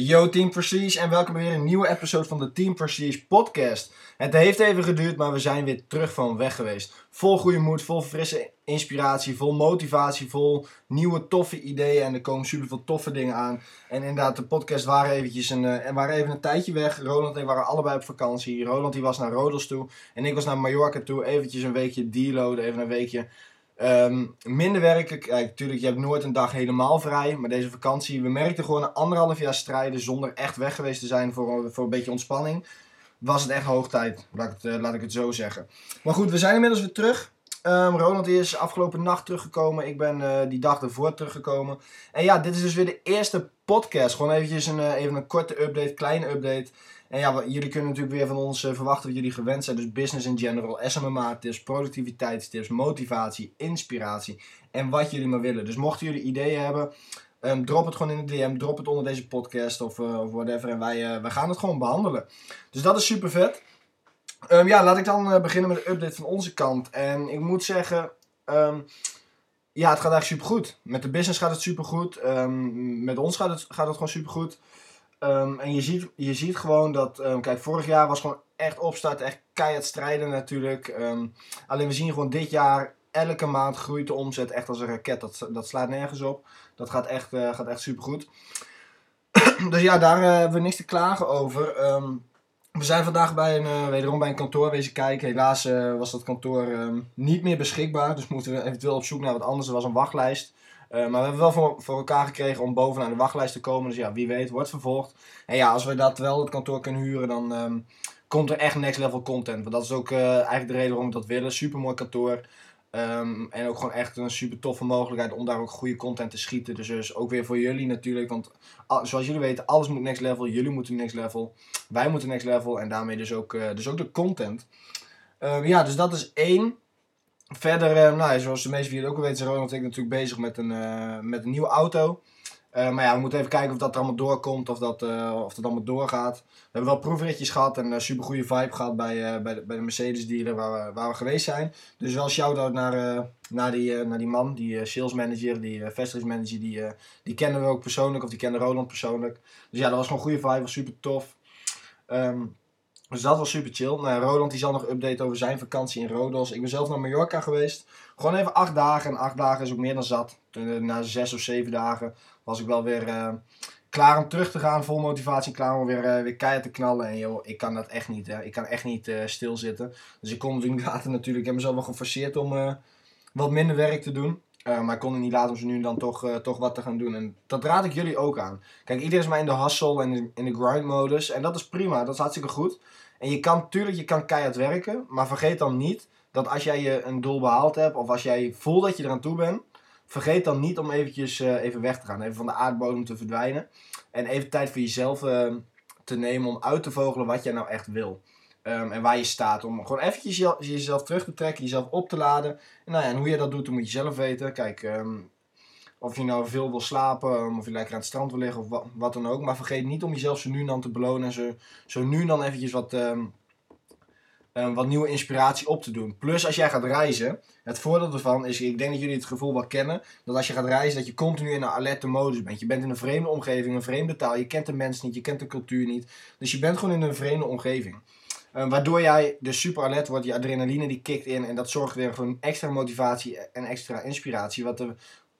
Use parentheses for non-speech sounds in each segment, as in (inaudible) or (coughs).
Yo Team Prestige en welkom bij weer een nieuwe episode van de Team Prestige podcast. Het heeft even geduurd, maar we zijn weer terug van weg geweest. Vol goede moed, vol frisse inspiratie, vol motivatie, vol nieuwe toffe ideeën en er komen super veel toffe dingen aan. En inderdaad, de podcast waren eventjes een, uh, waren even een tijdje weg. Roland en ik waren allebei op vakantie. Roland die was naar Rodos toe en ik was naar Mallorca toe. Eventjes een weekje deloaden, even een weekje Ehm, minder werken, kijk, natuurlijk, je hebt nooit een dag helemaal vrij. Maar deze vakantie, we merkten gewoon een anderhalf jaar strijden zonder echt weg geweest te zijn voor, voor een beetje ontspanning. Was het echt hoog tijd, laat ik het, eh, laat ik het zo zeggen. Maar goed, we zijn inmiddels weer terug. Um, Ronald is afgelopen nacht teruggekomen. Ik ben uh, die dag ervoor teruggekomen. En ja, dit is dus weer de eerste podcast. Gewoon eventjes een, uh, even een korte update, kleine update. En ja, jullie kunnen natuurlijk weer van ons uh, verwachten wat jullie gewend zijn. Dus business in general, SMA tips, productiviteitstips, motivatie, inspiratie en wat jullie maar willen. Dus mochten jullie ideeën hebben, um, drop het gewoon in de DM, drop het onder deze podcast of, of whatever. En wij, wij gaan het gewoon behandelen. Dus dat is super vet. Um, ja, laat ik dan beginnen met een update van onze kant. En ik moet zeggen, um, ja, het gaat eigenlijk super goed. Met de business gaat het super goed. met ons gaat het, gaat het gewoon super goed. Um, en je ziet, je ziet gewoon dat, um, kijk, vorig jaar was gewoon echt opstart, echt keihard strijden natuurlijk. Um, alleen we zien gewoon dit jaar, elke maand groeit de omzet echt als een raket. Dat, dat slaat nergens op. Dat gaat echt, uh, gaat echt super goed. (clears throat) dus ja, daar uh, hebben we niks te klagen over. We zijn vandaag bij een, uh, wederom bij een kantoor wezen kijken. Helaas was dat kantoor niet meer beschikbaar. Dus moeten we eventueel op zoek naar wat anders. Er was een wachtlijst. Uh, maar we hebben wel voor, voor elkaar gekregen om bovenaan de wachtlijst te komen. Dus ja, wie weet, wordt vervolgd. En ja, als we dat wel het kantoor kunnen huren, dan um, komt er echt next level content. Want dat is ook eigenlijk de reden waarom we dat willen. Super mooi kantoor. Um, en ook gewoon echt een super toffe mogelijkheid om daar ook goede content te schieten. Dus, dus ook weer voor jullie natuurlijk. Want zoals jullie weten, alles moet next level. Jullie moeten next level. Wij moeten next level. En daarmee dus ook, uh, dus ook de content. Um, ja, dus dat is één. Verder, uh, nou, zoals de meeste van jullie ook al weten, zijn Ronald en ik natuurlijk bezig met een, uh, met een nieuwe auto. Uh, maar ja, we moeten even kijken of dat er allemaal doorkomt, of dat, of dat allemaal doorgaat. We hebben wel proefritjes gehad en een super goede vibe gehad bij, bij, de, bij de Mercedes dealer waar we, waar we geweest zijn. Dus wel shout-out naar, naar, die, naar die man, die sales manager, die vestigingsmanager, die, die kennen we ook persoonlijk, of die kennen Roland persoonlijk. Dus ja, dat was gewoon een goede vibe, was super tof. Um, dus dat was super chill. Nou, Roland die zal nog updaten over zijn vakantie in Rodos. Ik ben zelf naar Mallorca geweest. Gewoon even acht dagen. En acht dagen is ook meer dan zat. Na zes of zeven dagen was ik wel weer uh, klaar om terug te gaan. Vol motivatie. Klaar om weer, uh, weer keihard te knallen. En joh, ik kan dat echt niet. Hè. Ik kan echt niet uh, stilzitten. Dus ik kon niet (laughs) laten natuurlijk. Ik heb mezelf wel geforceerd om wat minder werk te doen. Maar ik kon het niet laten om ze nu dan toch, toch wat te gaan doen. En dat raad ik jullie ook aan. Kijk, iedereen is maar in de hustle en in de grind modus. En dat is prima. Dat is hartstikke goed. En je kan natuurlijk, je kan keihard werken, maar vergeet dan niet dat als jij je een doel behaald hebt, of als jij voelt dat je eraan toe bent, vergeet dan niet om eventjes uh, even weg te gaan, even van de aardbodem te verdwijnen. En even tijd voor jezelf uh, te nemen om uit te vogelen wat jij nou echt wil. Um, en waar je staat. Om gewoon eventjes jezelf terug te trekken, jezelf op te laden. En, nou ja, en hoe je dat doet, dan moet je zelf weten. Kijk, um, of je nou veel wil slapen, of je lekker aan het strand wil liggen, of wat, dan ook. Maar vergeet niet om jezelf zo nu en dan te belonen en zo, zo nu en dan eventjes wat, wat nieuwe inspiratie op te doen. Plus als jij gaat reizen, het voordeel ervan is, ik denk dat jullie het gevoel wel kennen, dat als je gaat reizen, dat je continu in een alerte modus bent. Je bent in een vreemde omgeving, een vreemde taal, je kent de mensen niet, je kent de cultuur niet. Dus je bent gewoon in een vreemde omgeving. Um, waardoor jij dus super alert wordt, je adrenaline die kikt in en dat zorgt weer voor een extra motivatie en extra inspiratie. Wat er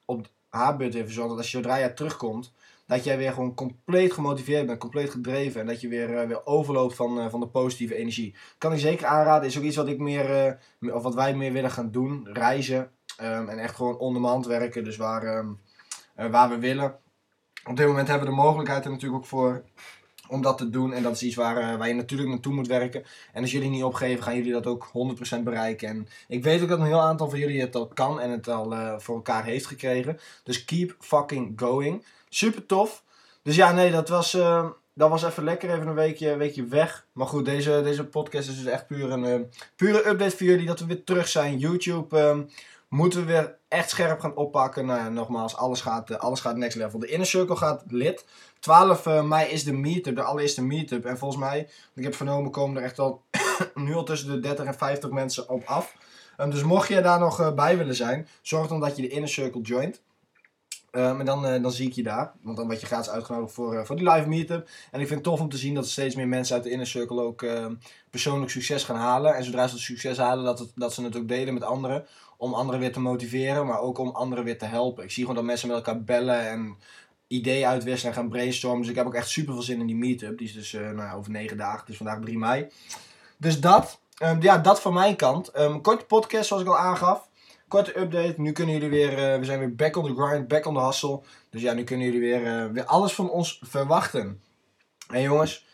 op haarbeurt even zorgen dat als je zodra jij terugkomt, dat jij weer gewoon compleet gemotiveerd bent, compleet gedreven en dat je weer, uh, weer overloopt van, uh, van de positieve energie. Kan ik zeker aanraden, is ook iets wat ik meer, uh, of wat wij meer willen gaan doen, reizen um, en echt gewoon on werken, dus waar, um, waar we willen. Op dit moment hebben we de mogelijkheid er natuurlijk ook voor om dat te doen. En dat is iets waar, uh, waar je natuurlijk naartoe moet werken. En als jullie niet opgeven, gaan jullie dat ook 100% bereiken. En ik weet ook dat een heel aantal van jullie het al kan en het al uh, voor elkaar heeft gekregen. Dus keep fucking going. Super tof. Dus ja, nee, dat was, uh, dat was even lekker. Even een weekje, weekje weg. Maar goed, deze, deze podcast is dus echt puur een pure update voor jullie. Dat we weer terug zijn. YouTube ehm, moeten we weer echt scherp gaan oppakken. Nou ja, nogmaals, alles gaat, alles gaat next level. De inner circle gaat lid. 12 uh, mei is de meetup, de allereerste meetup. En volgens mij, ik heb vernomen, komen er echt al (coughs) nu al tussen de 30 en 50 mensen op af. Um, dus mocht je daar nog uh, bij willen zijn, zorg dan dat je de inner circle joint. Um, en dan, uh, dan zie ik je daar. Want dan word je gratis uitgenodigd voor, voor die live meetup. En ik vind het tof om te zien dat steeds meer mensen uit de inner circle ook uh, persoonlijk succes gaan halen. En zodra ze het succes halen, dat, het, dat ze het ook delen met anderen. Om anderen weer te motiveren, maar ook om anderen weer te helpen. Ik zie gewoon dat mensen met elkaar bellen en ideeën uitwisselen en gaan brainstormen. Dus ik heb ook echt super veel zin in die meetup. Die is dus nou, over negen dagen. Is vandaag 3 mei. Dus dat. Um, ja, dat van mijn kant. Um, korte podcast, zoals ik al aangaf korte update. Nu kunnen jullie weer, uh, we zijn weer back on the grind, back on the hustle. Dus ja, nu kunnen jullie weer, uh, weer alles van ons verwachten. En jongens,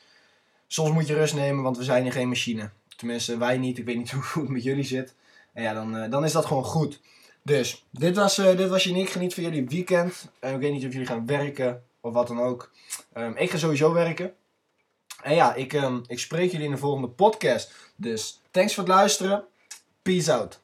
soms moet je rust nemen, want we zijn geen machine. Tenminste, wij niet. Ik weet niet (laughs) hoe het met jullie zit. En ja, dan, dan is dat gewoon goed. Dus, dit was, dit was. Geniet van jullie weekend. En ik weet niet of jullie gaan werken of wat dan ook. Um, ik ga sowieso werken. En ja, ik, um, ik spreek jullie in de volgende podcast. Dus, thanks voor het luisteren. Peace out.